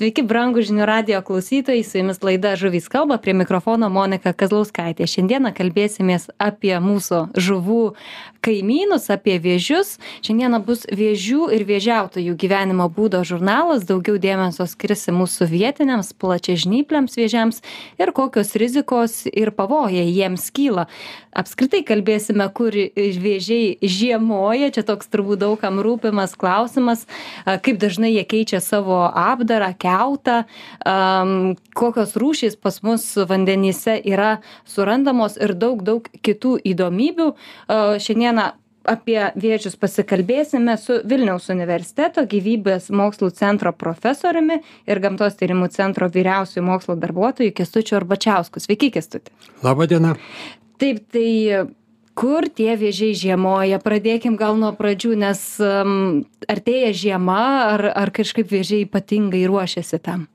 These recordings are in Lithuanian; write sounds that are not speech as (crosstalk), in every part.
Sveiki, brangų žinių radio klausytojai, su jumis laida Žuvys kalba, prie mikrofono Monika Kazlauskaitė. Šiandieną kalbėsimės apie mūsų žuvų kaimynus, apie vėžius. Šiandieną bus vėžių ir vėžiautojų gyvenimo būdo žurnalas, daugiau dėmesio skirsi mūsų vietiniams, plačiažnypliams vėžiams ir kokios rizikos ir pavojai jiems kyla. Apskritai kalbėsime, kur vėžiai žiemoja, čia toks turbūt daugam rūpimas klausimas, kaip dažnai jie keičia savo apdarą, keutą, kokios rūšys pas mus vandenyse yra surandamos ir daug, daug kitų įdomybių. Šiandieną apie vėžius pasikalbėsime su Vilniaus universiteto gyvybės mokslų centro profesoriumi ir gamtos tyrimų centro vyriausiųjų mokslo darbuotoju Kestučiu Arbačiausku. Sveiki, Kestuti. Labą dieną. Taip, tai kur tie vėžiai žiemoja? Pradėkim gal nuo pradžių, nes um, artėja žiema, ar, ar kažkaip vėžiai ypatingai ruošiasi tam?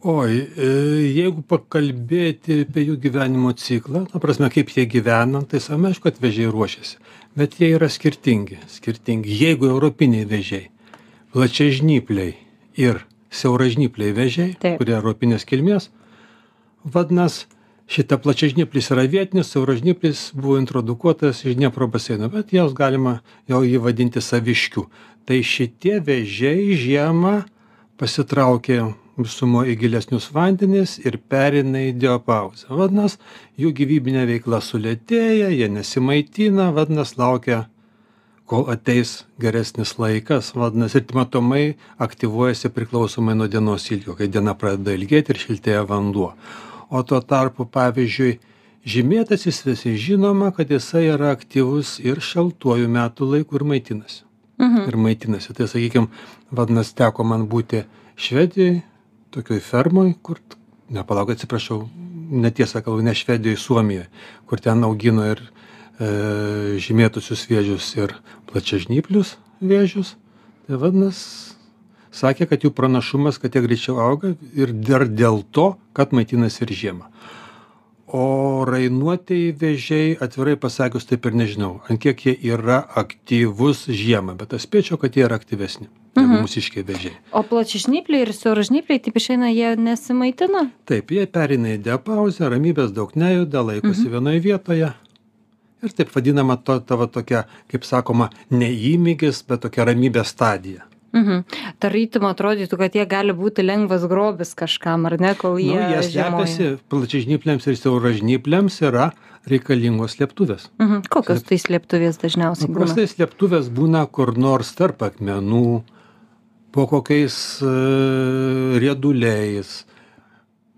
Oi, e, jeigu pakalbėti apie jų gyvenimo ciklą, na prasme, kaip jie gyvena, tai savame aišku, kad vėžiai ruošiasi. Bet jie yra skirtingi. Skirtingi. Jeigu europiniai vėžiai, plačiažnypliai ir siauražnypliai vėžiai, Taip. kurie europinės kilmės, vadinasi, šita plačiažnyplis yra vietinis, siauražnyplis buvo introdukuotas iš Dniepro baseino, bet jos galima jau jį vadinti saviškiu. Tai šitie vėžiai žiemą pasitraukė sumo į gilesnius vandenis ir pereina į diopauzę. Vadinasi, jų gyvybinė veikla sulėtėja, jie nesimaitina, vadinasi, laukia, kol ateis geresnis laikas, vadinasi, ir matomai aktyvuojasi priklausomai nuo dienos ilgio, kai diena pradeda ilgėti ir šiltėja vanduo. O tuo tarpu, pavyzdžiui, žymėtasis visi žinoma, kad jisai yra aktyvus ir šaltuoju metų laiku ir maitinasi. Mhm. Ir maitinasi. Tai, sakykime, vadinasi, teko man būti Švedijoje, tokioj fermoj kur ne palauk atsiprašau netiesą kalbu ne švedijoj suomijoj kur ten augino ir e, žymėtusius vėžius ir plačiažnyplius vėžius tai vadinas sakė kad jų pranašumas kad jie greičiau auga ir dar dėl to kad maitinasi ir žiemą. O rainuotieji vėžiai atvirai pasakius taip ir nežinau ant kiek jie yra aktyvūs žiemą bet aš spėčiau kad jie yra aktyvesni mhm. mūsiškiai vėžiai. O plačiažnypliai ir siauražnypliai taip išeina jie nesimaitina taip jie pereina į diapauzę ramybės daug nejuda laikosi mhm. vienoj vietoje. Ir taip vadinama to ta va tokia kaip sakoma ne įmygis bet tokia ramybės stadija Mhm. Tarytum atrodytų, kad jie gali būti lengvas grobis kažkam, ar ne, kol jie... Nu, jie slepiasi, plačiažnypliams ir siauražnypliams yra reikalingos slėptuvės. Mhm. Kokios tai slėptuvės dažniausiai būna? Paprastai slėptuvės būna kur nors tarp akmenų, po kokiais uh, rieduliais,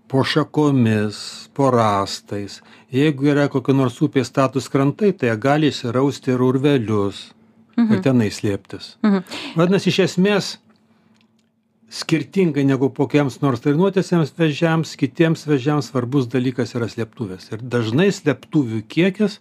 po šakomis, po rastais. Jeigu yra kokie nors upės status krantai, tai jie gali įsirausti ir urvelius mhm. ir tenai slėptis. Mhm. Vadinasi, iš esmės, skirtingai negu kokiems nors treniruotėsiams vežiams, kitiems vežiams svarbus dalykas yra slėptuvės. Ir dažnai slėptuvių kiekis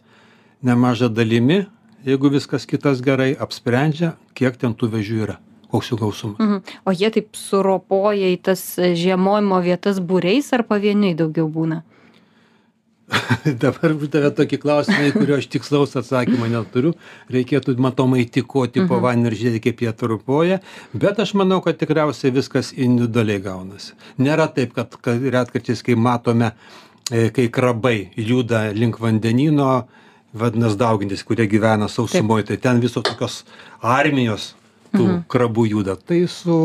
nemaža dalimi, jeigu viskas kitas gerai, apsprendžia, kiek ten tų vežių yra koks jų gausumas. Mhm. O jie taip suropoja į tas žiemojimo vietas būreis ar pavieniui daugiau būna? (laughs) dabar uždavė tokį klausimą, į kurio aš tikslaus atsakymą neturiu. Reikėtų matomai tikoti po mhm. vandeniu ir žiūrėti, kaip jie trupuoja. Bet aš manau, kad tikriausiai viskas individualiai gaunasi. Nėra taip, kad, kad retkarčiais, kai matome, e, kai krabai juda link vandenino, vadinasi daugintis, kurie gyvena sausumoje, tai ten visos tokios armijos tų mhm. krabų juda. Tai su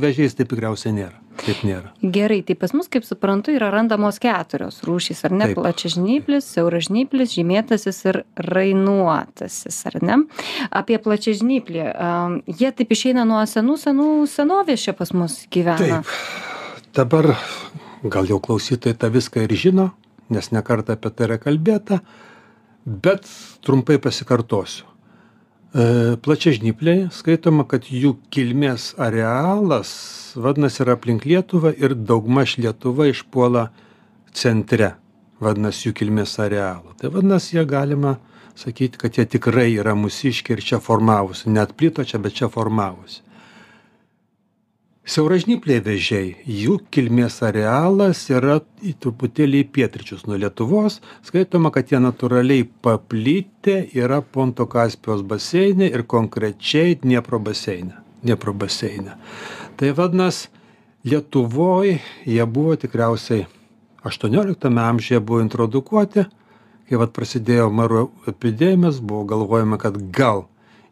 vežiais taip tikriausiai nėra. Taip nėra. Gerai, tai pas mus, kaip suprantu, yra randamos keturios rūšys, ar ne? Plačiažnyplis, siauražnyplis, žymėtasis ir rainuotasis, ar ne? Apie plačiažnyplį. Um, jie taip išeina nuo senų, senų senovės čia pas mus gyvena. Taip. Dabar gal jau klausytojai tą viską ir žino, nes nekartą apie tai yra kalbėta, bet trumpai pasikartosiu plačiažnypliai. Skaitoma kad jų kilmės arealas vadinasi yra aplink lietuvą ir daugmaž lietuva išpuola centre vadinasi jų kilmės arealo. Tai vadinasi jie galima sakyt kad jie tikrai yra mūsiškiai ir čia formavosi. Neatplito čia bet čia formavosi siauražnypliai vėžiai. Jų kilmės arealas yra į truputėlį į pietryčius nuo lietuvos. Skaitoma kad jie natūraliai paplitę yra ponto kaspijos baseine ir konkrečiai dniepro baseine. Dniepro baseine. Tai vadinas lietuvoj jie buvo tikriausiai aštuonioliktame amžiuje buvo introdukuoti. Kai vat prasidėjo maro epidemijos buvo galvojama kad gal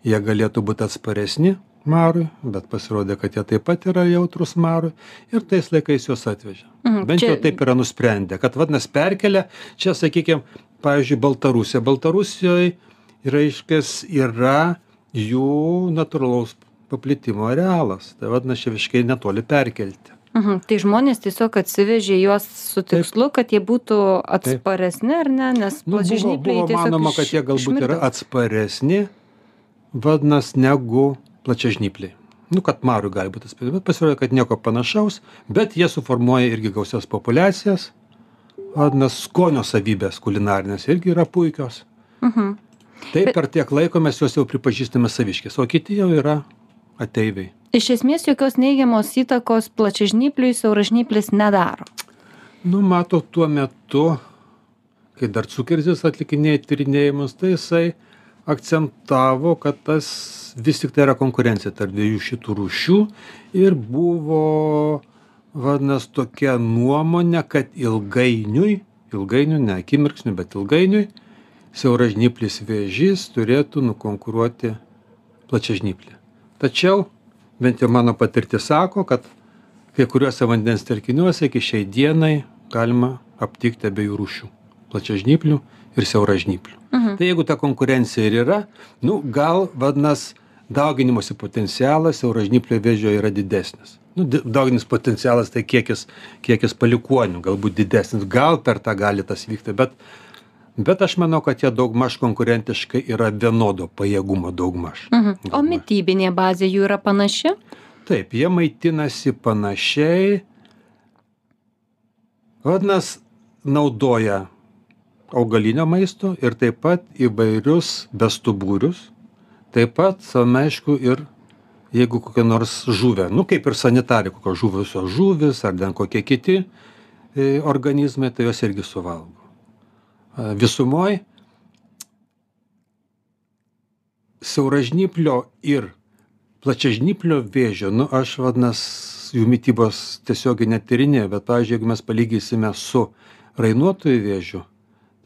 jie galėtų būt atsparesni marui bet pasirodė kad jie taip pat yra jautrūs marui ir tais laikais juos atvežė Mhm, bent jau taip yra nusprendę kad vadinas perkelia čia sakykim pavyzdžiui baltarusija baltarusijoj reiškias yra jų natūralaus paplitimo arealas tai vadinas čia visiškai netoli perkelti Mhm. Tai žmonės tiesiog atsivežė juos su tikslu, kad jie būtų atsparesni, ar ne? Nes nu, buvo, buvo manoma kad jie galbūt yra išmirdo. atsparesni vadinas negu plačiažnypliai nu kad marui gali būt atsparesni bet pasirodė kad nieko panašaus bet jie suformuoja irgi gausias populiacijas vadinas skonio savybės kulinarinės irgi yra puikios Mhm. tai per tiek laiko mes juos jau pripažįstame saviškiais o kiti jau yra ateiviai Iš esmės jokios neigiamos įtakos plačiažnypliui siauražnyplis nedaro. nu matot tuo metu kai dar cukerzis atlikinėjo tyrinėjimus tai jisai akcentavo kad tas vis tiktai yra konkurencija tarp dviejų šitų rūšių ir buvo vadinas tokia nuomonė kad ilgainiui ilgainiui ne akimirksniu bet ilgainiui siauražnyplis vėžys turėtų nukonkuruoti plačiažnyplį tačiau bent jau mano patirtis sako kad kai kuriuose vandens telkiniuose iki šiai dienai galima aptikti abiejų rūšių plačiažnyplių ir siauražnyplių Mhm. tai jeigu ta konkurencija ir yra nu gal vadinas dauginimosi potencialas siauražnyplio vėžio yra didesnis nu dauginimas potencialas tai kiekis kiekis palikuonių galbūt didesnis gal per tą gali tas vykti bet bet aš manau kad jie daugmaž konkurentiškai yra vienodo pajėgumo daugmaž Mhm. O mytybinė bazė jų yra panaši? Taip, jie maitinasi panašiai. Vadinas, naudoja augalinio maisto ir taip pat įvairius bestuburius. Taip pat, aišku, ir jeigu kokia nors žuvė, nu kaip ir sanitarai, kokios žuvusios žuvis ar ten kokie kiti e, organizmai, tai jos irgi suvalgo. A, Visumoj siauražnyplio ir plačiažnyplio vėžio nu aš vadinas jų mitybos tiesiogiai netyrinėju bet pavyzdžiui jeigu mes palyginsime su rainuotojo vėžiu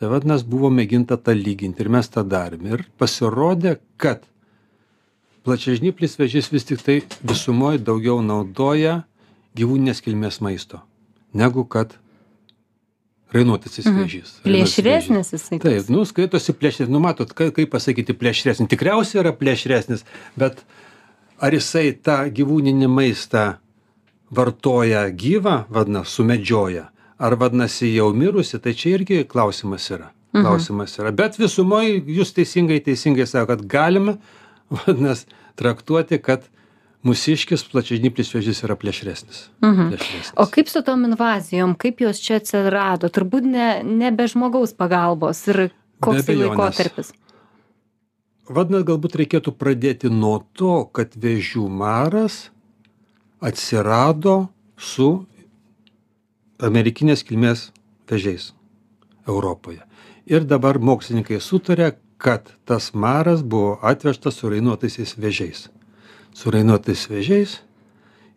tai vadinas buvo mėginta tą lyginti ir mes tą darėm ir pasirodė kad plačiažnyplis vėžys vis tiktai visumoj daugiau naudoja gyvūninės kilmės maisto negu kad rainuotasis Mhm. vėžys. Plėšresnis jisai. Taip, nu, skaitosi plėšresnis. Nu, matot, ka- kaip pasakyti plėšresnis. Tikriausiai yra plėšresnis, bet ar jisai tą gyvūninį maistą vartoja gyvą, vadinasi, sumedžioja, ar vadinasi jau mirusi, tai čia irgi klausimas yra. Mhm. Klausimas yra. Bet visumoje jūs teisingai, teisingai sako, kad galima, (laughs) vadinasi, traktuoti, kad mūsiškis plačiažnyplis vėžys yra plėšresnis. Mhm. plėšresnis. O kaip su tom invazijom, kaip jos čia atsirado? Turbūt ne, ne be žmogaus pagalbos ir koks tai laikotarpis. Vadinasi, galbūt reikėtų pradėti nuo to, kad vėžių maras atsirado su amerikinės kilmės vėžiais Europoje. Ir dabar mokslininkai sutarė, kad tas maras buvo atvežtas su rainuotaisiais vėžiais. Su rainuotais vėžiais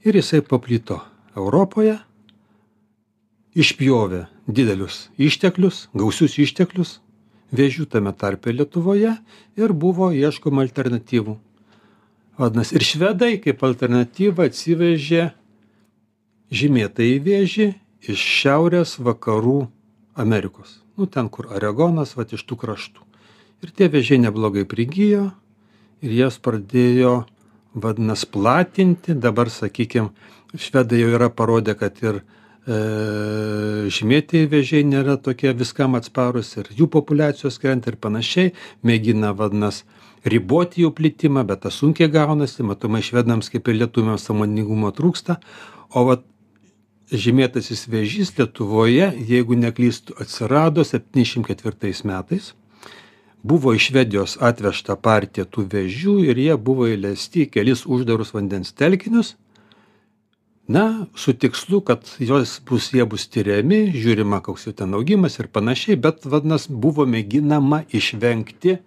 ir jisai paplito Europoje, išpjovė didelius išteklius, gausius išteklius vėžių tame tarpe Lietuvoje ir buvo ieškoma alternatyvų. Vadinasi, ir švedai kaip alternatyvą atsivežė žymėtąjį vėžį iš šiaurės vakarų Amerikos. Nu, ten, kur Oregonas, va iš tų kraštų. Ir tie vėžiai neblogai prigijo ir jas pradėjo, vadinasi, platinti. Dabar, sakykime, švedai jau yra parodę, kad ir e, žymėtieji vėžiai nėra tokie viskam atsparus ir jų populiacijos krenta ir panašiai. Mėgina, vadinasi, riboti jų plitimą, bet tas sunkiai gaunasi, matomai švedams kaip ir lietuviams samoningumo trūksta. O vat žymėtasis vėžys Lietuvoje, jeigu neklystu, atsirado 74 metais. Buvo iš Švedijos atvežta partija tų vėžių ir jie buvo įleisti į kelis uždarus vandens telkinius. Na, su tikslu, kad jos bus, jie bus tyriami, žiūrima, koks jų ten augimas ir panašiai, bet vadinasi, buvo mėginama išvengti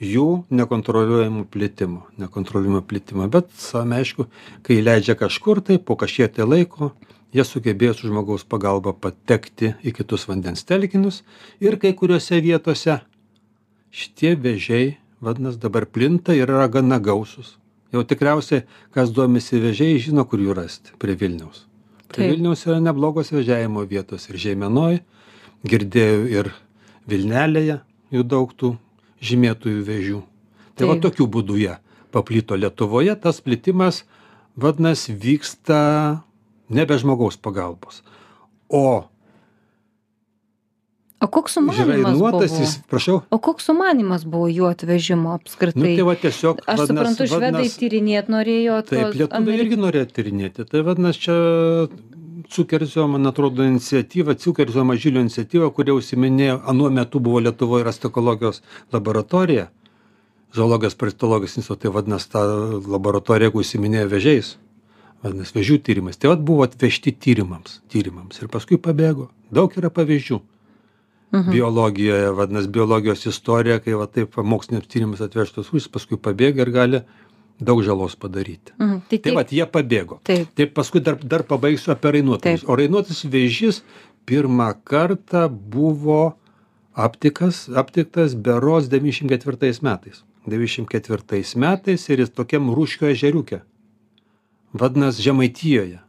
jų nekontroliuojamo plitimo nekontroliuojamo plitimo bet savaime aišku kai įleidžia kažkur tai po kažkiek tai laiko jie sugebėjo su žmogaus pagalba patekti į kitus vandens telkinius ir kai kuriose vietose šitie vėžiai vadinas dabar plinta ir yra gana gausūs. Jau tikriausiai kas domisi vėžiais žino kur jų rasti prie vilniaus. Prie vilniaus yra neblogos vėžiavimo vietos ir žeimenoj girdėjau ir vilnelėje jų daug tų žymėtųjų vėžių. Tai va tokiu būdu jie paplito lietuvoje. Tas plitimas vadinas vyksta ne be žmogaus pagalbos o O koks žrainuotas buvo? jis prašau O koks sumanymas buvo jų atvežimo nu apskritai? tai va tiesiog Aš vadinas- suprantu, švedai vadinas- tyrinėt norėjo Taip, lietuviai Ameri- irgi norėjo tyrinėti. Tai vadinasi, čia Cukerzio, man atrodo, iniciatyva, Cukerzio mažylio iniciatyva, kurie užsiminėjo, anuo metu buvo Lietuvoje rastikologijos laboratorija, zoologijos parasitologijos instituto, tai vadinasi, ta laboratorija, kur užsiminėjo vežiais, vadinasi, vežių tyrimais. Tai vad buvo atvežti tyrimams, tyrimams ir paskui pabėgo. Daug yra pavyzdžių. Mhm. Biologijoje, vadinasi, biologijos istorija, kai va taip moksliniams tyrimams atvežtos rūšys, paskui pabėga ir gali daug žalos padaryti. Mhm. Tai, Tai tiek- va, jie pabėgo. Taip. Tai paskui dar, dar pabaigsiu apie rainuotus. Taip. O rainuotas vėžys pirmą kartą buvo aptikas, aptiktas beros 94 metais. 94 metais ir jis tokiam rūškio ežeriukė. Vadinasi, Žemaitijoje.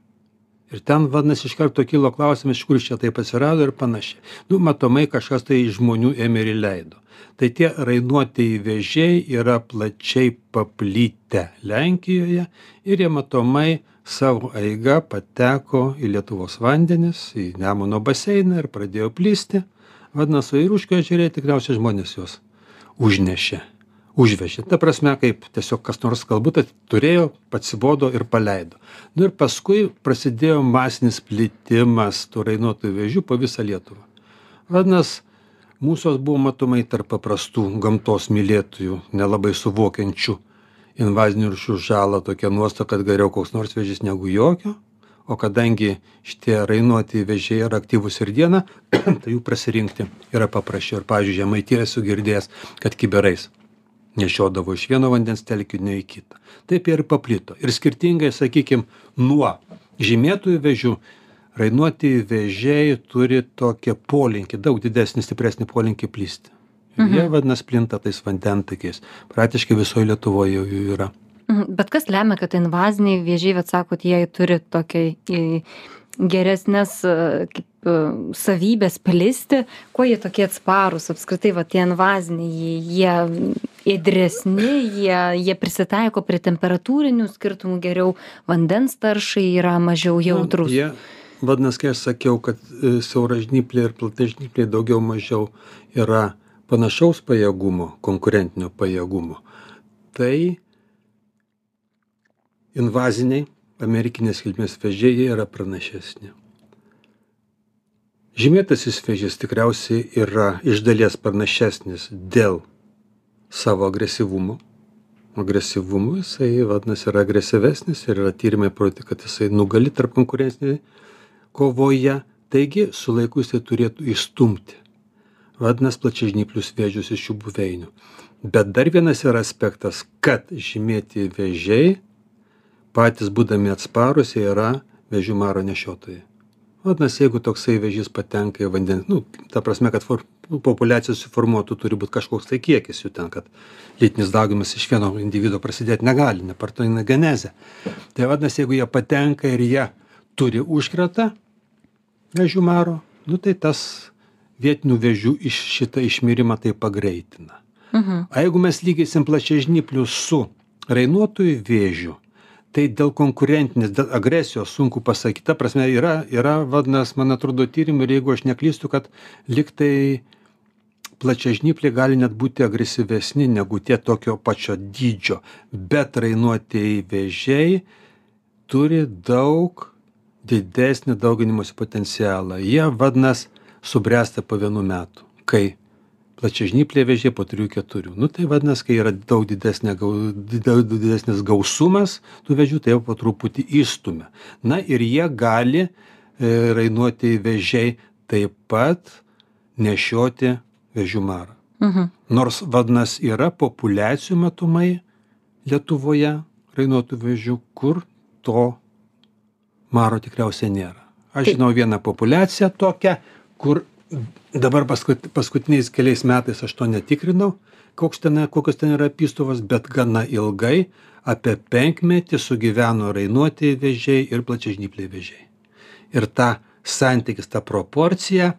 Ir ten, vadinasi, iš karto kilo klausimas, iš kur jis čia taip atsirado ir panašiai. Nu, matomai kažkas tai iš žmonių ėmė ir įleido. Tai tie rainuotieji vėžiai yra plačiai paplitę Lenkijoje ir jie matomai savo eiga pateko į Lietuvos vandenis, į Nemuno baseiną ir pradėjo plisti. Vadinasi, o ir užkio ežerė tikriausiai žmonės juos užnešė, užvežė. Ta prasme, kaip tiesiog kas nors galbūt turėjo, pasibodo ir paleido. Nu ir paskui prasidėjo masinis plitimas tų rainuotų vėžių po visą Lietuvą. Vadinasi, mūsų buvo matomai tarp paprastų gamtos mylėtojų, nelabai suvokiančių invazinių rūšių žalą tokia nuostata, kad geriau koks nors vėžys negu jokio. O kadangi šitie rainuoti vėžiai yra aktyvūs ir dieną, (clears throat) tai jų prasirinkti yra paprasčiau. Ir, pavyzdžiui, žemaitėje esu girdėjęs, kad kiberais nešiodavo iš vieno vandens telkinio į kitą. Taip ir paplito. Ir skirtingai, sakykime, nuo žymėtųjų vėžių, rainuoti vėžiai turi tokią polinkį, daug didesnį, stipresnį polinkį plisti. Ir jie vadinasi plinta tais vandentakiais. Praktiškai visoje Lietuvoje jų yra. Mhm. Bet kas lemia, kad invaziniai vėžiai, bet sakot, jie turi tokią į, geresnės e, kaip e, savybės plisti, kuo jie tokie atsparūs, apskritai, va tie invaziniai, jie, ėdresni, jie, jie prisitaiko prie temperatūrinių skirtumų geriau, vandens taršai yra mažiau jautrus. Nu, Jie, vadinasi, kai aš sakiau, kad e, siauražnypliai ir platažnypliai daugiau mažiau yra panašaus pajėgumo, konkurentinio pajėgumo, tai invaziniai amerikinės kilmės vėžiai jie yra pranašesni. Žymėtasis vėžys tikriausiai yra iš dalies pranašesnis dėl savo agresyvumo. Agresyvumu jisai, vadinasi, yra agresyvesnis ir yra tyrimai parodyti, kad jisai nugali tarp konkurencinėje kovoje, taigi su laiku jisai turėtų išstumti. Vadinasi, plačiažnyplius vėžius iš šių buveinių. Bet dar vienas yra aspektas, kad žymėti vėžiai patys būdami atsparus jie yra vėžių maro nešiotojai. Vadinasi, jeigu toksai vėžys patenka į vandens, nu, ta prasme, kad for, nu, populiacija suformuotų, turi būti kažkoks tai kiekis jų ten, kad lytinis daugimas iš vieno individo prasidėti negali, nepartoina genezė. Tai vadinasi, jeigu jie patenka ir jie turi užkratą vėžių maro, nu, tai tas vietinių vėžių iš šitą išmirimą tai pagreitina. Mhm. O jeigu mes lygisim plačiažnyplius su rainuotojų vėžiu, tai dėl konkurentinės, dėl agresijos sunku pasakyti. Ta prasme, yra, yra vadinas, man atrodo, tyrimai ir jeigu aš neklystu, kad liktai plačiažnypliai gali net būti agresyvesni negu tie tokio pačio dydžio, bet rainuotieji vėžiai turi daug didesnį dauginimosi potencialą. Jie vadinas subręsta po vienų metų, kai plačiažnypliai vėžiai po 3-4. Nu tai vadinasi, kai yra daug, didesnė, gau- daug didesnis gausumas tų vėžių, tai jau po truputį įstumia. Na ir jie gali e, rainuoti vėžiai taip pat nešioti vėžių marą. Mhm. Nors vadnas yra populiacijų matomai Lietuvoje rainuotų vėžių, kur to maro tikriausiai nėra. Aš žinau vieną populiaciją tokią, kur dabar paskut, paskutiniais keliais metais aš to netikrinau, koks ten, kokios ten yra apystovas, bet gana ilgai apie penkmetį sugyveno rainuotieji vėžiai ir plačiažnypliai vėžiai. Ir ta santykis, ta proporcija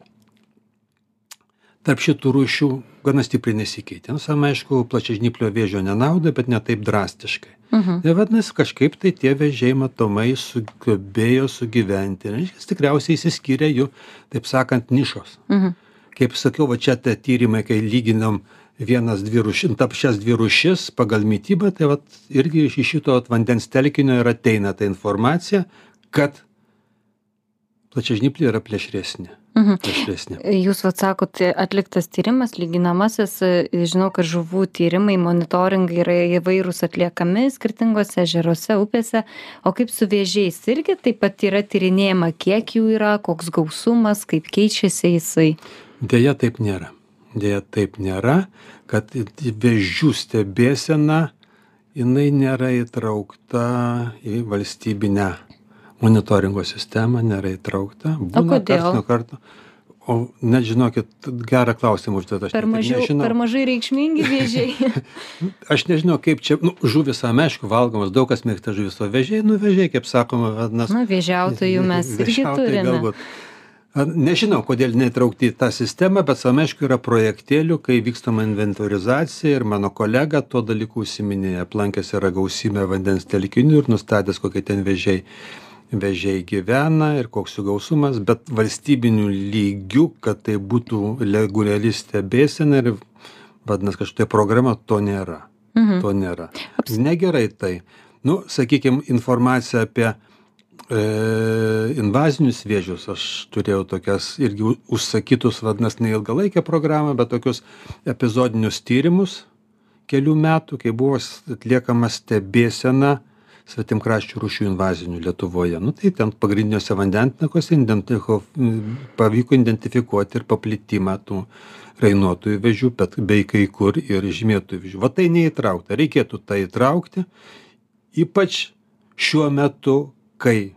tarp šitų rūšių gana stipriai nesikeitė. Nu, sam, aišku, plačiažnyplio vėžio nenauda, bet ne taip drastiškai. Mhm. Tai vadinasi, kažkaip tai tie vėžiai matomai sugebėjo sugyventi. Reiškia, tikriausiai įsiskyrė jų, taip sakant, nišos. Mhm. Kaip sakiau, va čia tie tyrimai, kai lyginam vienas dvi rūšis, tap šias dvi rūšis pagal mytybą, tai vat irgi iš šito vat vandens telkinio ir ateina ta informacija, kad plačiažnypliai yra plėšresni. Mhm. Jūs vat sakot, atliktas tyrimas, lyginamasis, žinau, kad žuvų tyrimai, monitoringai yra įvairūs atliekami skirtingose ežeruose, upėse, o kaip su vėžiais irgi taip pat yra tyrinėjama, kiek jų yra, koks gausumas, kaip keičiasi jisai. Deja, taip nėra. Deja, taip nėra, kad vėžių stebėsena jinai nėra įtraukta į valstybinę monitoringo sistemą, nėra įtraukta. Būna kodėl? karts nuo karto. O nežinokit, gerą klausimą užduot aš. Per, net mažiau, per mažai reikšmingi vėžiai. (laughs) Aš nežinau, kaip čia, nu, žuvis, aišku, valgomas, daug kas mėgsta žuvis, o vežiai, nu, vežiai, kaip sakoma, vadinasi. Na, vėžiautojų mes irgi turime. galbūt. Nežinau, kodėl netraukti į tą sistemą, bet sam aišku yra projektėlių, kai vykstama inventorizacija ir mano kolega tuo dalyku užsiminėja, aplankęs yra gausybę vandens telkinių ir nustatęs, kokie ten vežiai, vežiai gyvena ir koks jų gausumas, bet valstybinių lygių, kad tai būtų reguliari stebėsena ir vadinasi kažkokia programa, to nėra. Mhm. To nėra. Negerai tai. Nu, sakykime, informacija apie e, invazinius vėžius. Aš turėjau tokias irgi užsakytus, vadinasi, ne ilgalaikę programą, bet tokius epizodinius tyrimus kelių metų, kai buvo atliekama stebėsena svetimkraščių rūšių invazinių Lietuvoje. Nu, tai ten pagrindiniuose m, pavyko identifikuoti ir paplitimą tų rainuotųjų vėžių, bet bei kai kur ir žymėtųjų vėžių. Va tai neįtraukta. Reikėtų tai įtraukti, ypač šiuo metu, kai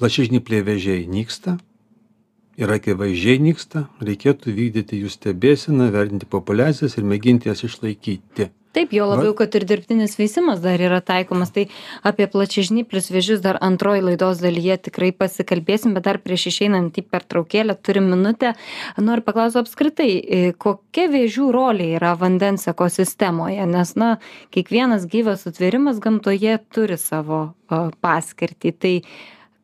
plačiažnypliai vėžiai nyksta ir akivaizdžiai nyksta, reikėtų vykdyti jų stebėsiną, vertinti populiacijas ir mėginti jas išlaikyti. Taip, jo labiau, Va- kad ir dirbtinis veisimas dar yra taikomas. Tai apie plačiažnyplius vėžius dar antroji laidos dalyje tikrai pasikalbėsim, bet dar prieš išeinant į pertraukėlę turim minutę. Noriu paklausti apskritai, e, kokia vėžių rolė yra vandens ekosistemoje, nes, na, kiekvienas gyvas sutvėrimas gamtoje turi savo paskirtį. Tai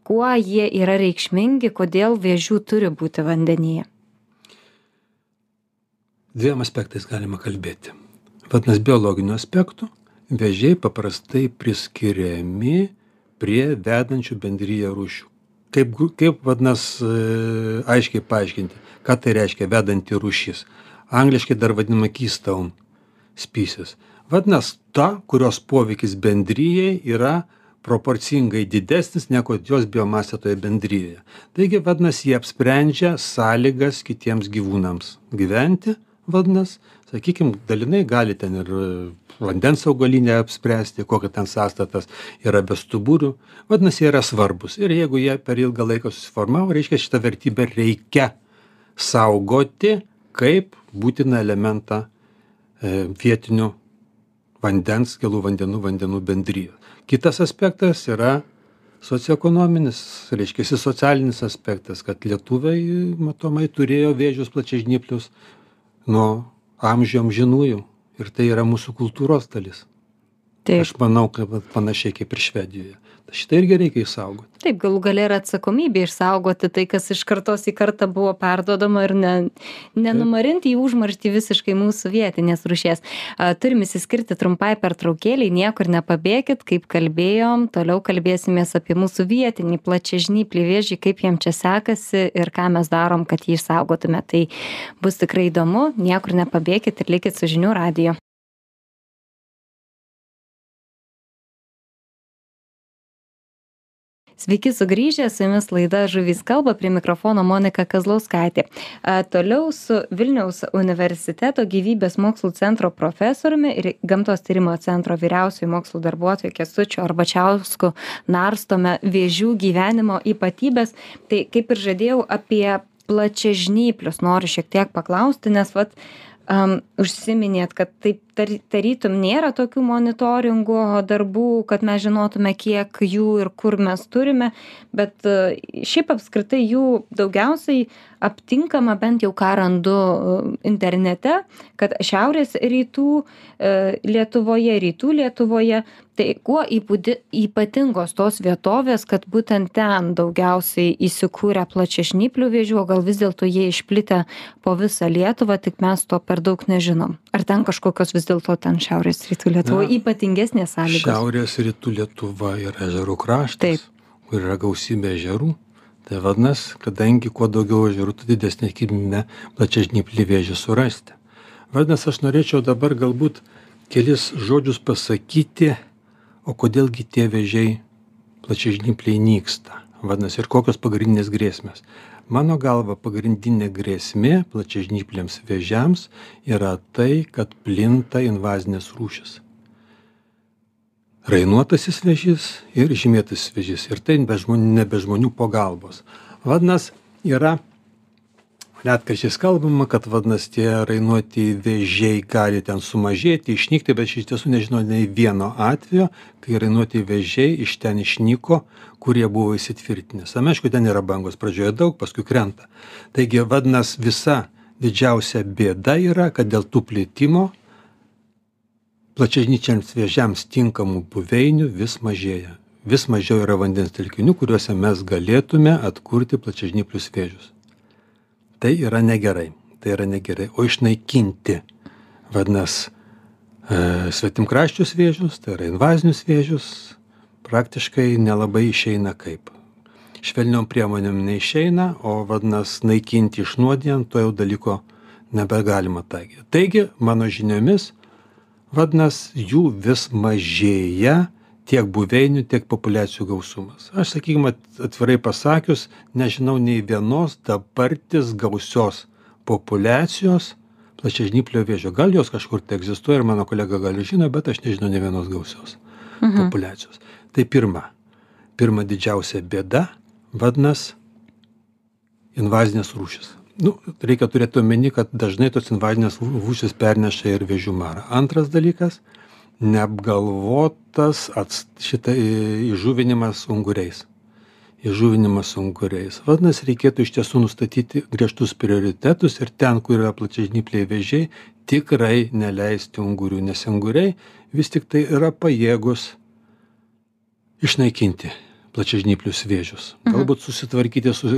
kuo jie yra reikšmingi, kodėl vėžių turi būti vandenyje? Dviem aspektais galima kalbėti. Vadinasi, biologinių aspektų vėžiai paprastai priskiriami prie vedančių bendryje rūšių. Kaip, kaip vadinasi, aiškiai paaiškinti, ką tai reiškia vedanti rūšis. Angliškai dar vadinama keystone species. Vadinasi, ta, kurios poveikis bendryjei yra proporcingai didesnis negu jos biomasė toje bendryjoje. Taigi, vadinasi, jie apsprendžia sąlygas kitiems gyvūnams gyventi, vadinasi, sakykime, dalinai gali ten ir vandens augalinę apspręsti, kokia ten sąstatas yra bestuburių, vadinasi, jie yra svarbus. Ir jeigu jie per ilgą laiką susiformavo, reiškia, šitą vertybę reikia saugoti kaip būtiną elementą e, vietinių vandens, gėlų vandenų, vandenų bendrijos. Kitas aspektas yra socioekonominis, reiškia socialinis aspektas, kad lietuviai matomai turėjo vėžius plačiažnyplius nuo amžių amžinųjų ir tai yra mūsų kultūros dalis. Taip. Aš manau, kad vat panašiai kaip ir Švedijoje. Šitą irgi reikia išsaugoti. Taip, galų galia yra atsakomybė išsaugoti tai, kas iš kartos į kartą buvo perdodama ir ne, nenumarinti į užmarštį visiškai mūsų vietinės rušies. A, Turim įsiskirti trumpai per traukėlį, niekur nepabėgit, kaip kalbėjom, toliau kalbėsimės apie mūsų vietinį plačiažnyplį vėžį, kaip jam čia sekasi ir ką mes darom, kad jį išsaugotume. Tai bus tikrai įdomu, niekur nepabėgit ir likit su žinių radiju. Sveiki sugrįžę, su jumis laida Žuvys kalba, prie mikrofono Monika Kazlauskaitė. Toliau su Vilniaus universiteto gyvybės mokslų centro profesoriumi ir gamtos tyrimo centro vyriausiųjų mokslų darbuotojų Kestučiu Arbačiausku narstome vėžių gyvenimo ypatybės. Tai kaip ir žadėjau apie plačiažnyplius noriu šiek tiek paklausti, nes vat, um, užsiminėt, kad taip tar, tarytum nėra tokių monitoringo darbų, kad mes žinotume, kiek jų ir kur mes turime, bet uh, šiaip apskritai jų daugiausiai aptinkama bent jau ką randu uh, internete, kad šiaurės rytų uh, Lietuvoje, rytų Lietuvoje tai kuo įpūdi ypatingos tos vietovės kad būtent ten daugiausiai įsikūrę plačiažnyplių vėžių o gal vis dėlto jie išplitę po visą lietuvą tik mes to per daug nežinom ar ten kažkokios vis dėlto ten šiaurės rytų lietuvoj ypatingesnės sąlygos Šiaurės rytų Lietuva yra ežerų kraštas, kur yra gausybė ežerų. Tai vadinasi, kadangi kuo daugiau ežerų, tuo didesnė tikimybė plačiažnyplį vėžį surasti. Vadinasi, aš norėčiau dabar galbūt kelis žodžius pasakyti o kodėl gi tie vėžiai plačiažnypliai nyksta? Vadinasi ir kokios pagrindinės grėsmės? Mano galva pagrindinė grėsmė plačiažnypliams vėžiams yra tai kad plinta invazinės rūšys rainuotasis vėžys ir žymėtasis vėžys. Ir tai be žmonių ne be žmonių pagalbos vadinas yra retkarčiais kalbama kad vadinas tie rainuoti vėžiai gali ten sumažėti išnykti bet aš iš tiesų nežinau nei vieno atvejo kai rainuoti vėžiai iš ten išnyko kurie buvo įsitvirtinę. Same aišku ten yra bangos pradžioje daug paskui krenta. Taigi vadinas visa didžiausia bėda yra kad dėl tų plitimo plačiažnyčiams vėžiams tinkamų buveinių vis mažėja. Vis mažiau yra vandens telkinių kuriuose mes galėtume atkurti plačiažnyplius vėžius tai yra negerai tai yra negerai. O išnaikinti vadinas e, svetimkraščius vėžius tai yra invazinius vėžius praktiškai nelabai išeina kaip. Švelniom priemonėm neišeina o vadinas naikinti išnuodijant to jau dalyko nebegalima taikyt taigi mano žiniomis vadinas jų vis mažėja tiek buveinių tiek populiacijų gausumas. Aš sakykim atvirai pasakius nežinau nei vienos dabartės gausios populiacijos plačiažnyplio vėžio. Gal jos kažkur tai egzistuoja ir mano kolega gal ir žino bet aš nežinau nė vienos gausios populiacijos. Tai pirma pirma didžiausia bėda vadinas invazinės rūšys nu reikia turėt omeny kad dažnai tos invazinės rūšys perneša ir vėžių marą. Antras dalykas neapgalvotas ats šita įžuvinimas unguriais. Įžuvinimas unguriais. Vadinasi reikėtų iš tiesų nustatyti griežtus prioritetus ir ten kur yra plačiažnypliai vėžiai tikrai neleisti ungurių nes unguriai vis tiktai yra pajėgūs išnaikinti plačiažnyplius vėžius. Galbūt susitvarkyti su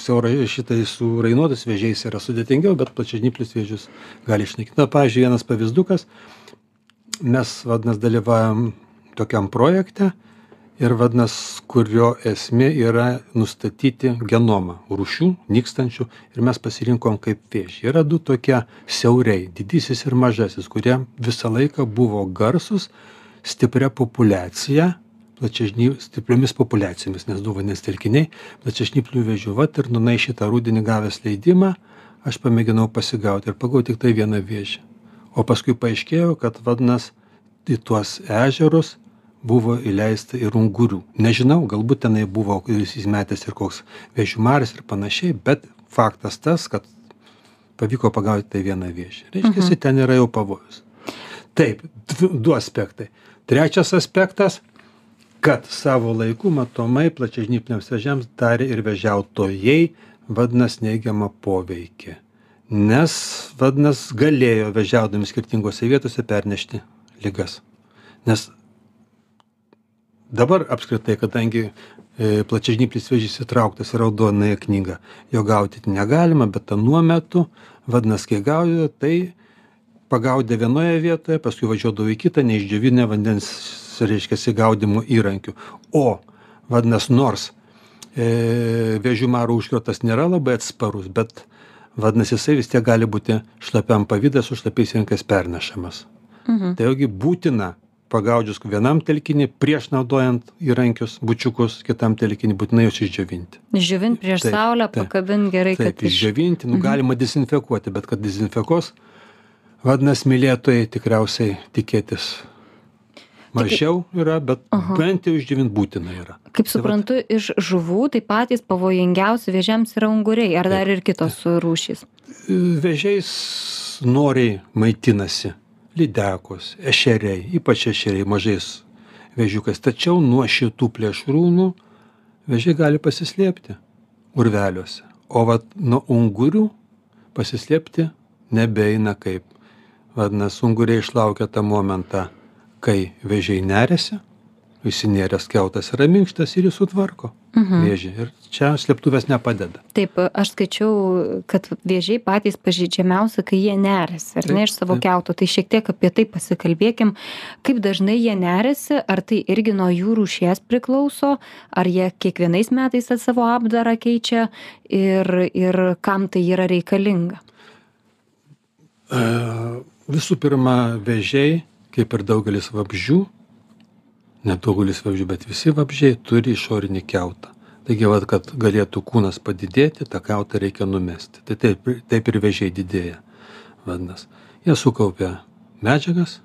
siaura šitais su rainuotais vėžiais yra sudėtingiau bet plačiažnyplius vėžius gali išnaikint na pavyzdžiui vienas pavyzdukas mes vadinas dalyvaujam tokiam projekte ir vadinas kurio esmė yra nustatyti genomą rūšių nykstančių ir mes pasirinkom kaip vėžį. Yra du tokie siauriai didysis ir mažasis kurie visą laiką buvo garsūs stipria populiacija plačiažny stipriomis populiacijomis nes du vandens telkiniai plačiažnyplių vėžių. Vat ir nūnai šitą rudenį gavęs leidimą aš pamėginau pasigauti ir pagavau tiktai vieną vėžį o paskui paaiškėjo kad vadinas į tuos ežerus buvo įleista ir ungurių. Nežinau galbūt tenai buvo įsimetęs ir koks vėžių maras ir panašiai bet faktas tas kad pavyko pagauti tai vieną vėžį. Reiškiasi ten yra jau pavojus. Taip du aspektai. Trečias aspektas kad savo laiku matomai plačiažnypliams vėžiams darė ir vėžiautojai vadinas neigiamą poveikį nes vadinas galėjo vėžiaudami skirtingose vietose pernešti ligas. Nes dabar apskritai kadangi e, plačiažnyplis vėžys įtrauktas į raudonąją knygą jo gaudyti negalima bet anuo metu vadinas kai gaudė tai pagaudė vienoje vietoje paskui važiuodavo į kitą neišdžiovinę vandens reiškiasi gaudymo įrankių. O vadinas nors e, vėžių maro užkratas nėra labai atsparus bet vadinasi jisai vis tiek gali būti šlapiam pavidale su šlapiais įrankiais pernešamas Mhm. tai vėlgi būtina pagaudžius vienam telkiny prieš naudojant įrankius bučiukus kitam telkiny būtinai juos išdžiovinti Žiūrint prieš Taip, saulę, taip. pakabint gerai, taip iš... išdžiovinti nu galima dezinfekuoti bet kad dezinfekuos vadinasi mylėtojai tikriausiai tikėtis mažiau yra bet bent jau išdžiovint būtina yra Kaip Tai suprantu, iš žuvų tai patys pavojingiausi vėžiams yra unguriai, ar dar ir kitos rūšys. Vežiais noriai maitinasi lydekos, ešeriai, ypač ešeriai mažais vežiukais. Tačiau nuo šitų plėšrūnų vežiai gali pasislėpti urveliuose. O vat nuo ungurių pasislėpti nebeina kaip. Vadinasi, unguriai išlaukia tą momentą, kai vežiai nerėsi, įsinėręs keutas yra minkštas ir jis sutvarko Mhm. vėžį. Ir čia slėptuvės nepadeda. Taip, aš skaičiau, kad vėžiai patys pažydžiamiausi, kai jie nerėsi, ar Taip, ne iš savo taip. keuto. Tai šiek tiek apie tai pasikalbėkim, kaip dažnai jie nerėsi, ar tai irgi nuo jų rūšies priklauso, ar jie kiekvienais metais savo apdarą keičia ir, ir kam tai yra reikalinga. E, Visų pirma, vežiai, kaip ir daugelis vabzdžių, nedaugelis vabzdžių, bet visi vabzdžiai turi išorinį keutą. Taigi, vat, kad galėtų kūnas padidėti, tą keutą reikia numesti. Tai taip, taip ir vežiai didėja. Vadinasi, jie sukaupia medžiagas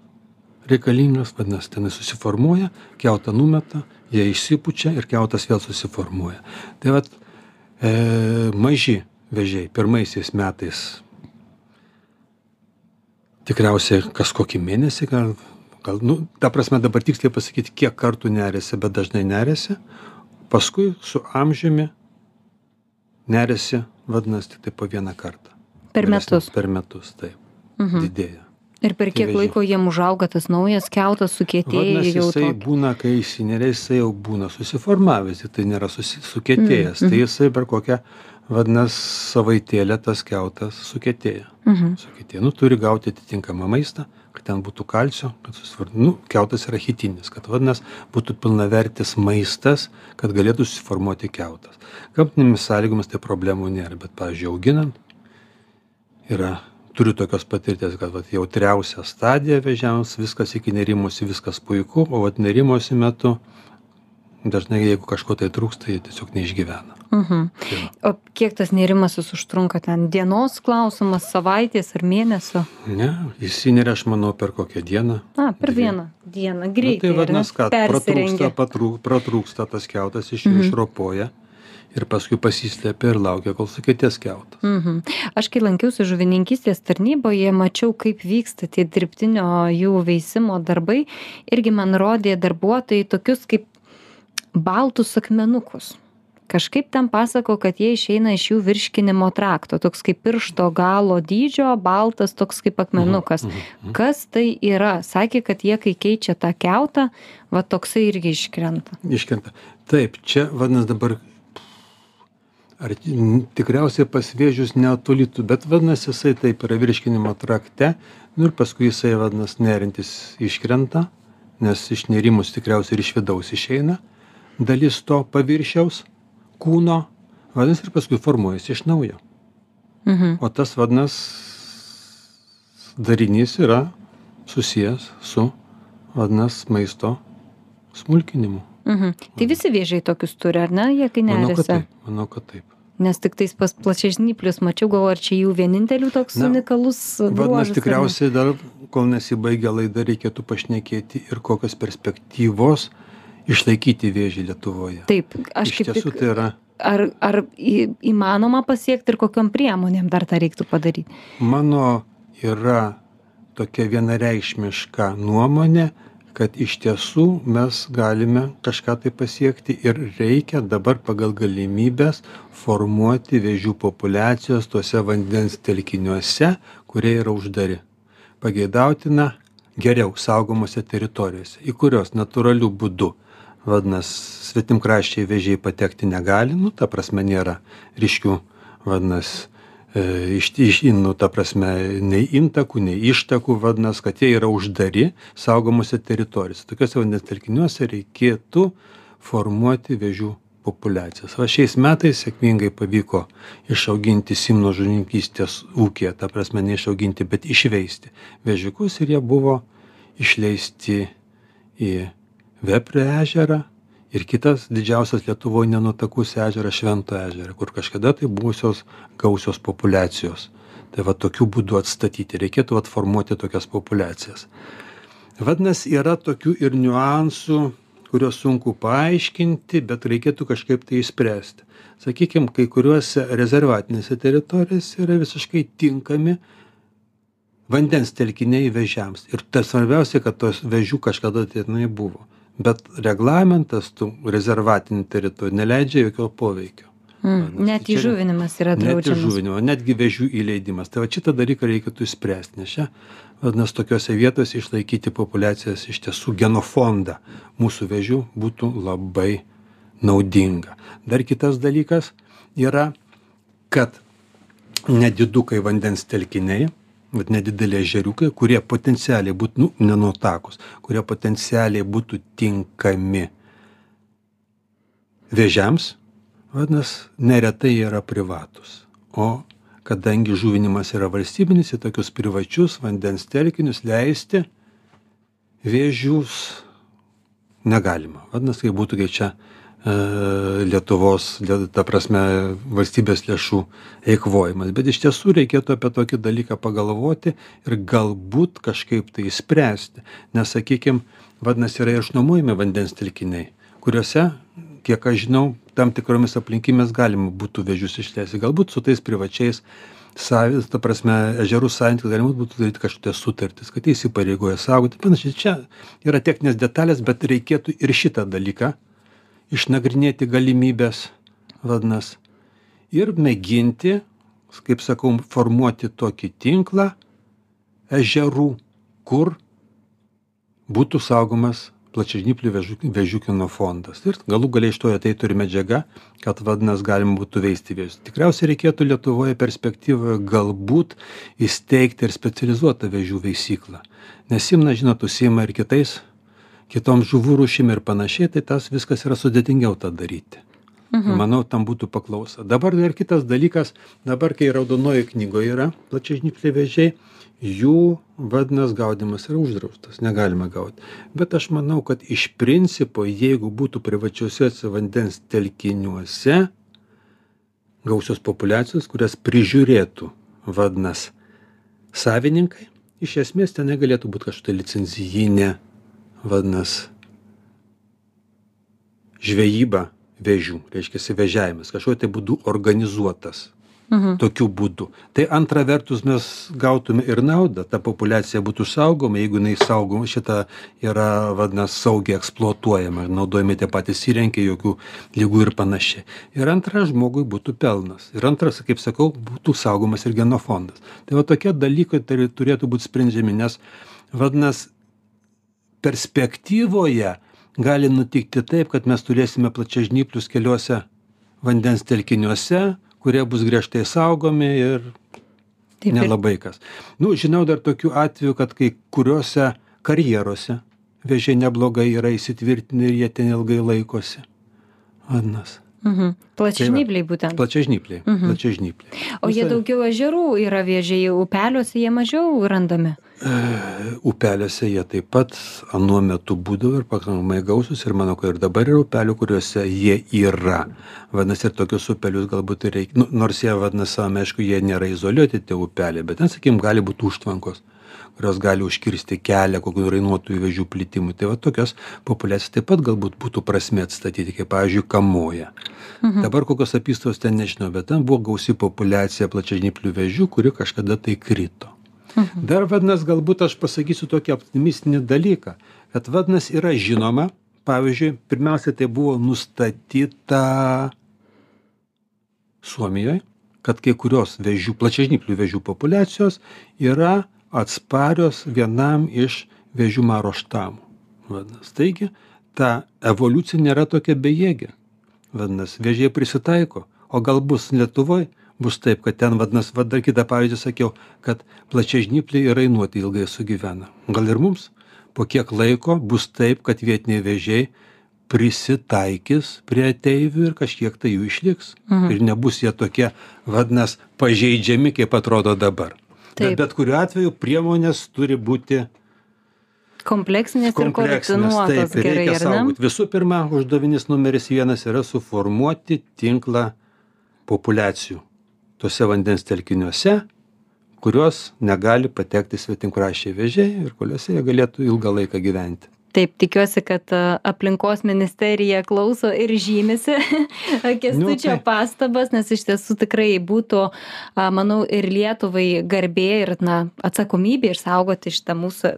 reikalingas, vadinasi, ten jis susiformuoja, keutą numeta, jie išsipučia ir keutas vėl susiformuoja. Tai vat, e, maži vežiai pirmaisiais metais tikriausiai kas kokį mėnesį, gal, gal nu, ta prasme dabar tiksliai pasakyti, kiek kartų nerėsi, bet dažnai nerėsi, paskui su amžiumi nerėsi, vadinasi, tik tai po vieną kartą. Per metus. Per metus, taip. Mhm. Didėja. Ir per Tai kiek vėžiai. laiko jiem užauga tas naujas keutas, sukietėja jau jisai tokį. būna, kai įsineria, jisai jau būna susiformavęs, tai nėra susi, sukietėjęs. Mm, Tai jisai per kokią, vadinasi, savaitėlę tas keutas sukietėja. Mhm. Sukietėja. Nu, turi gauti atitinkamą maistą, kad ten būtų kalcio, kad susiformuotų. Nu, keutas yra hitinis, kad vadinasi, būtų pilnavertis maistas, kad galėtų susiformuoti keutas. Gamtinėmis sąlygomis tai problemų nėra, bet, pavyzdžiui, auginant yra turiu tokios patirties kad vat jautriausia stadija vėžiams viskas iki nerimosi viskas puiku o vat nerimosi metu dažnai jeigu kažko tai trūksta jie tiesiog neišgyvena Mhm. Tai va. O kiek tas nerimasis užtrunka ten? Dienos klausimas, savaitės ar mėnesio? ne įsineria aš manau per kokią dieną Na, per Dvi. vieną dieną. nu, Greitai. tai ar ne? vadinasi kad pratrūksta Persirengia. patrū, pratrūksta tas kiautas iš jų Mhm. išropoja ir paskui pasislepia ir laukia kol sukietės kiautas Mhm. Aš kai lankiausi žuvininkystės tarnyboje, mačiau, kaip vyksta tie dirbtinio jų veisimo darbai. Irgi man rodė darbuotojai tokius kaip baltus akmenukus. Kažkaip ten pasako, kad jie išeina iš jų virškinimo trakto, toks kaip piršto galo dydžio, baltas toks kaip akmenukas. Mhm, mhm. Kas tai yra? Sakė, kad jie, kai keičia tą keutą, va toksai irgi iškrenta. Iškrenta. Taip, čia vadinasi dabar, ar tikriausiai pas vėžius netolitų, bet vadinasi jisai taip yra virškinimo trakte, nu ir paskui jisai vadinasi nerintis iškrenta, nes iš nerimus tikriausiai ir iš vidaus išeina dalis to paviršiaus kūno, vadinasi ir paskui formuojasi iš naujo. Mhm. O tas vadinasi darinys yra susijęs su vadinasi maisto smulkinimu. Mhm. Tai visi vėžiai tokius turi, ar ne, jie kai Manau, nerėsia? taip. Manau, kad taip. Nes tik tais pas plačiažnyplius mačiau, gal ar čia jų vienintelių toks Na, unikalus. Vadinasi, tikriausiai dar, kol nesibaigia laida, reikėtų pašnekėti ir kokios perspektyvos išlaikyti vėžį Lietuvoje. Taip, aš Iš tiesų tai yra, Ar, ar įmanoma pasiekti ir kokiam priemonėm dar tą reiktų padaryti? mano yra tokia vienareikšmiška nuomonė, kad iš tiesų mes galime kažką tai pasiekti ir reikia dabar pagal galimybės formuoti vėžių populiacijos tuose vandens telkiniuose, kurie yra uždari. Pageidautina geriau saugomose teritorijose, į kurios natūralių būdų, vadinasi, svetimkraščiai vėžiai patekti negali, nu, ta prasme nėra ryškių, vadinasi, e, iš, iš, nu, ta prasme, nei intakų, nei ištakų, vadinasi, kad jie yra uždari saugomose teritorijose. Tokiuose vandens telkiniuose reikėtų formuoti vėžių populiacijas. Va šiais metais sėkmingai pavyko išauginti simno žuvininkystės ūkį, ta prasme neišauginti, bet išveisti vėžiukus ir jie buvo išleisti į Veprio ežerą ir kitas didžiausias Lietuvoje nenutakus ežeras Švento ežerą, kur kažkada tai buvusios gausios populiacijos. Tai va tokiu būdu atstatyti, reikėtų atformuoti tokias populiacijas. Vadinasi, yra tokių ir niuansų, kuriuos sunku paaiškinti, bet reikėtų kažkaip tai išspręsti. Sakykime, kai kuriuose rezervatinėse teritorijose yra visiškai tinkami vandens telkiniai vežiams. Ir tas svarbiausia, kad tos vežių kažkada tenai buvo bet reglamentas tų rezervatinių teritorijų neleidžia jokio poveikio. Mm, net įžuvinimas yra draudžiamas. Net įžuvinimo, netgi vežių įleidimas. Tai va šitą dalyką reikėtų išspręsti, nes čia, vadinasi, tokiuose vietose išlaikyti populiacijas iš tiesų genofondą mūsų vežių būtų labai naudinga. Dar kitas dalykas yra, kad nedidukai vandens telkiniai vat nedideli ežeriukai kurie potencialiai būt nu nenuotakūs kurie potencialiai būtų tinkami vėžiams vadinas neretai yra privatūs. O kadangi žuvinimas yra valstybinis į tokius privačius vandens telkinius leisti vėžius negalima. Vadinas tai būtų kai čia Lietuvos, ta prasme, valstybės lėšų eikvojimas. Bet iš tiesų reikėtų apie tokį dalyką pagalvoti ir galbūt kažkaip tai įspręsti. Nes, sakykime, vadinasi, yra išnuomojami vandens telkiniai, kuriuose, kiek aš žinau, tam tikromis aplinkybėmis galima būtų vežius išleisti. Galbūt su tais privačiais savis, ta prasme, ežerų savininkai galima būtų daryti kažkokias sutartis, kad jis įpareigoja saugoti. Panašiai, čia yra techninės detalės, bet reikėtų ir šitą dalyką išnagrinėti galimybes, vadinas, ir mėginti, kaip sakau, formuoti tokį tinklą ežerų, kur būtų saugomas plačiažnyplių vežiukino fondas. Ir galų galiai iš to ateitų ir medžiaga, kad vadinas galima būtų veisti vėžius. Tikriausiai reikėtų Lietuvoje perspektyvoje galbūt įsteigti ir specializuotą vežių veisyklą. Nes Simna, žinot, užsima ir kitais kitom žuvų rūšim ir panašiai, tai tas viskas yra sudėtingiau tą daryti. Mhm. Manau, tam būtų paklausa. Dabar dar kitas dalykas, dabar kai raudonoji knygoje yra plačiažnypliai vėžiai, jų vadinas gaudimas yra uždraustas, negalima gauti. Bet aš manau, kad iš principo, jeigu būtų privačiuose vandens telkiniuose gausios populiacijos, kurias prižiūrėtų vadinas savininkai, iš esmės ten negalėtų būti kažkokia licenzijinė vadinas žvejyba vėžių, reiškia vežiavimas, kažkokiu tai būdu organizuotas. Mhm. Tokiu būdu. Tai antra vertus mes gautume ir naudą, ta populiacija būtų saugoma, jeigu jinai saugoma, šita yra, vadinasi, saugiai eksploatuojama, naudojami tie patys įrenkiai, jokių lygų ir panašiai. Ir antras žmogui būtų pelnas. Ir antras, kaip sakau, būtų saugomas ir genofondas. Tai va tokie dalykai turėtų būti sprendžiami, nes, vadinasi, perspektyvoje gali nutikti taip, kad mes turėsime plačiažnyplius keliuose vandens telkiniuose, kurie bus griežtai saugomi ir Taip, nelabai kas. Nu, žinau dar tokių atvejų, kad kai kuriuose karjeruose vėžiai neblogai yra įsitvirtinę ir jie ten ilgai laikosi. Vadnas. Mhm. Plačiažnypliai būtent. Plačiažnypliai. Mhm. plačiažnypliai. O jie daugiau ežerų yra vėžiai, upeliuose jie mažiau randami. Upeliuose jie taip pat anuo metu būdavo ir pakankamai gausūs ir manau, kad ir dabar yra upelių, kuriuose jie yra. Vadinasi, ir tokius upelius galbūt ir reikia, nu, nors jie vadinasi, aišku, jie nėra izoliuoti tie upeliai, bet ten, sakykim, gali būti užtvankos kurios gali užkirsti kelią kokių rainuotųjų vėžių plitimui. Tai va tokios populiacijas taip pat galbūt būtų prasme atstatyti, kaip pavyzdžiui, kamoja. Mhm. Dabar kokios apystos ten nežinau, bet ten buvo gausi populiacija plačiažnyplių vėžių, kuri kažkada tai krito. Mhm. Dar vadinasi, galbūt aš pasakysiu tokį optimistinį dalyką, kad vadinasi yra žinoma, pavyzdžiui, pirmiausia, tai buvo nustatyta Suomijoje, kad kai kurios vėžių, plačiažnyplių vėžių populiacijos yra atsparios vienam iš vėžių maro štamų. Vadinasi, taigi ta evoliucija nėra tokia bejėgė. Vadinasi, vėžiai prisitaiko, o gal bus Lietuvoje, bus taip, kad ten, vadinasi, vad dar kitą pavyzdį sakiau, kad plačiažnypliai ir rainuoti ilgai sugyvena. Gal ir mums po kiek laiko bus taip, kad vietiniai vėžiai prisitaikys prie ateivių ir kažkiek tai jų išliks. Mhm. Ir nebus jie tokie, vadinasi, pažeidžiami, kaip atrodo dabar. Bet bet kuriuo atveju priemonės turi būti kompleksinės ir koordinuotos taip, gerai, reikia saugot. Visų pirma, uždavinys numeris vienas yra suformuoti tinklą populiacijų tuose vandens telkiniuose, kurios negali patekti svetimkrašiai vėžiai ir kuriuose jie galėtų ilgą laiką gyventi. Taip, tikiuosi, kad aplinkos ministerija klauso ir žymisi (laughs) kestučio taip. pastabas, nes iš tiesų tikrai būtų, manau, ir Lietuvai garbė ir na, atsakomybė išsaugoti šitą mūsų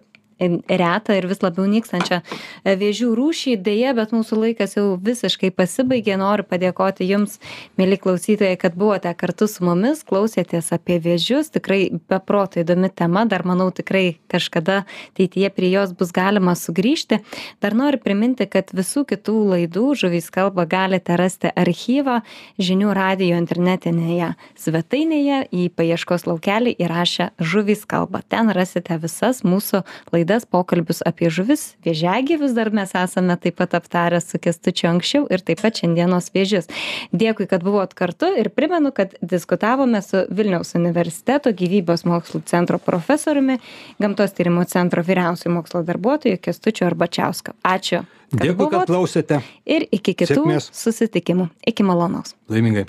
retą ir vis labiau nykstančią vėžių rūšį. Deja, bet mūsų laikas jau visiškai pasibaigė. Noriu padėkoti Jums, mėly klausytojai, kad buvote kartu su mumis, klausėtės apie vėžius. Tikrai beproto įdomi tema. Dar manau, tikrai kažkada ateityje prie jos bus galima sugrįžti. Dar noriu priminti, kad visų kitų laidų žuvys kalba galite rasti archyvą žinių radio internetinėje svetainėje į paieškos laukelį įrašę žuvys kalba. Ten rasite visas mūsų laidas, pokalbius apie žuvis, vėžiagyvius dar mes esame taip pat aptarę su kestučiu anksčiau ir taip pat šiandienos vėžius. Dėkui, kad buvot kartu ir primenu, kad diskutavome su Vilniaus universiteto gyvybės mokslų centro profesoriumi, gamtos tyrimų centro vyriausiųjų mokslo darbuotoju kestučiu Arbačiausku. Ačiū. Dėkui, kad klausėte. Ir iki kitų Sėkmės. susitikimų. Iki malonaus. Laimingai.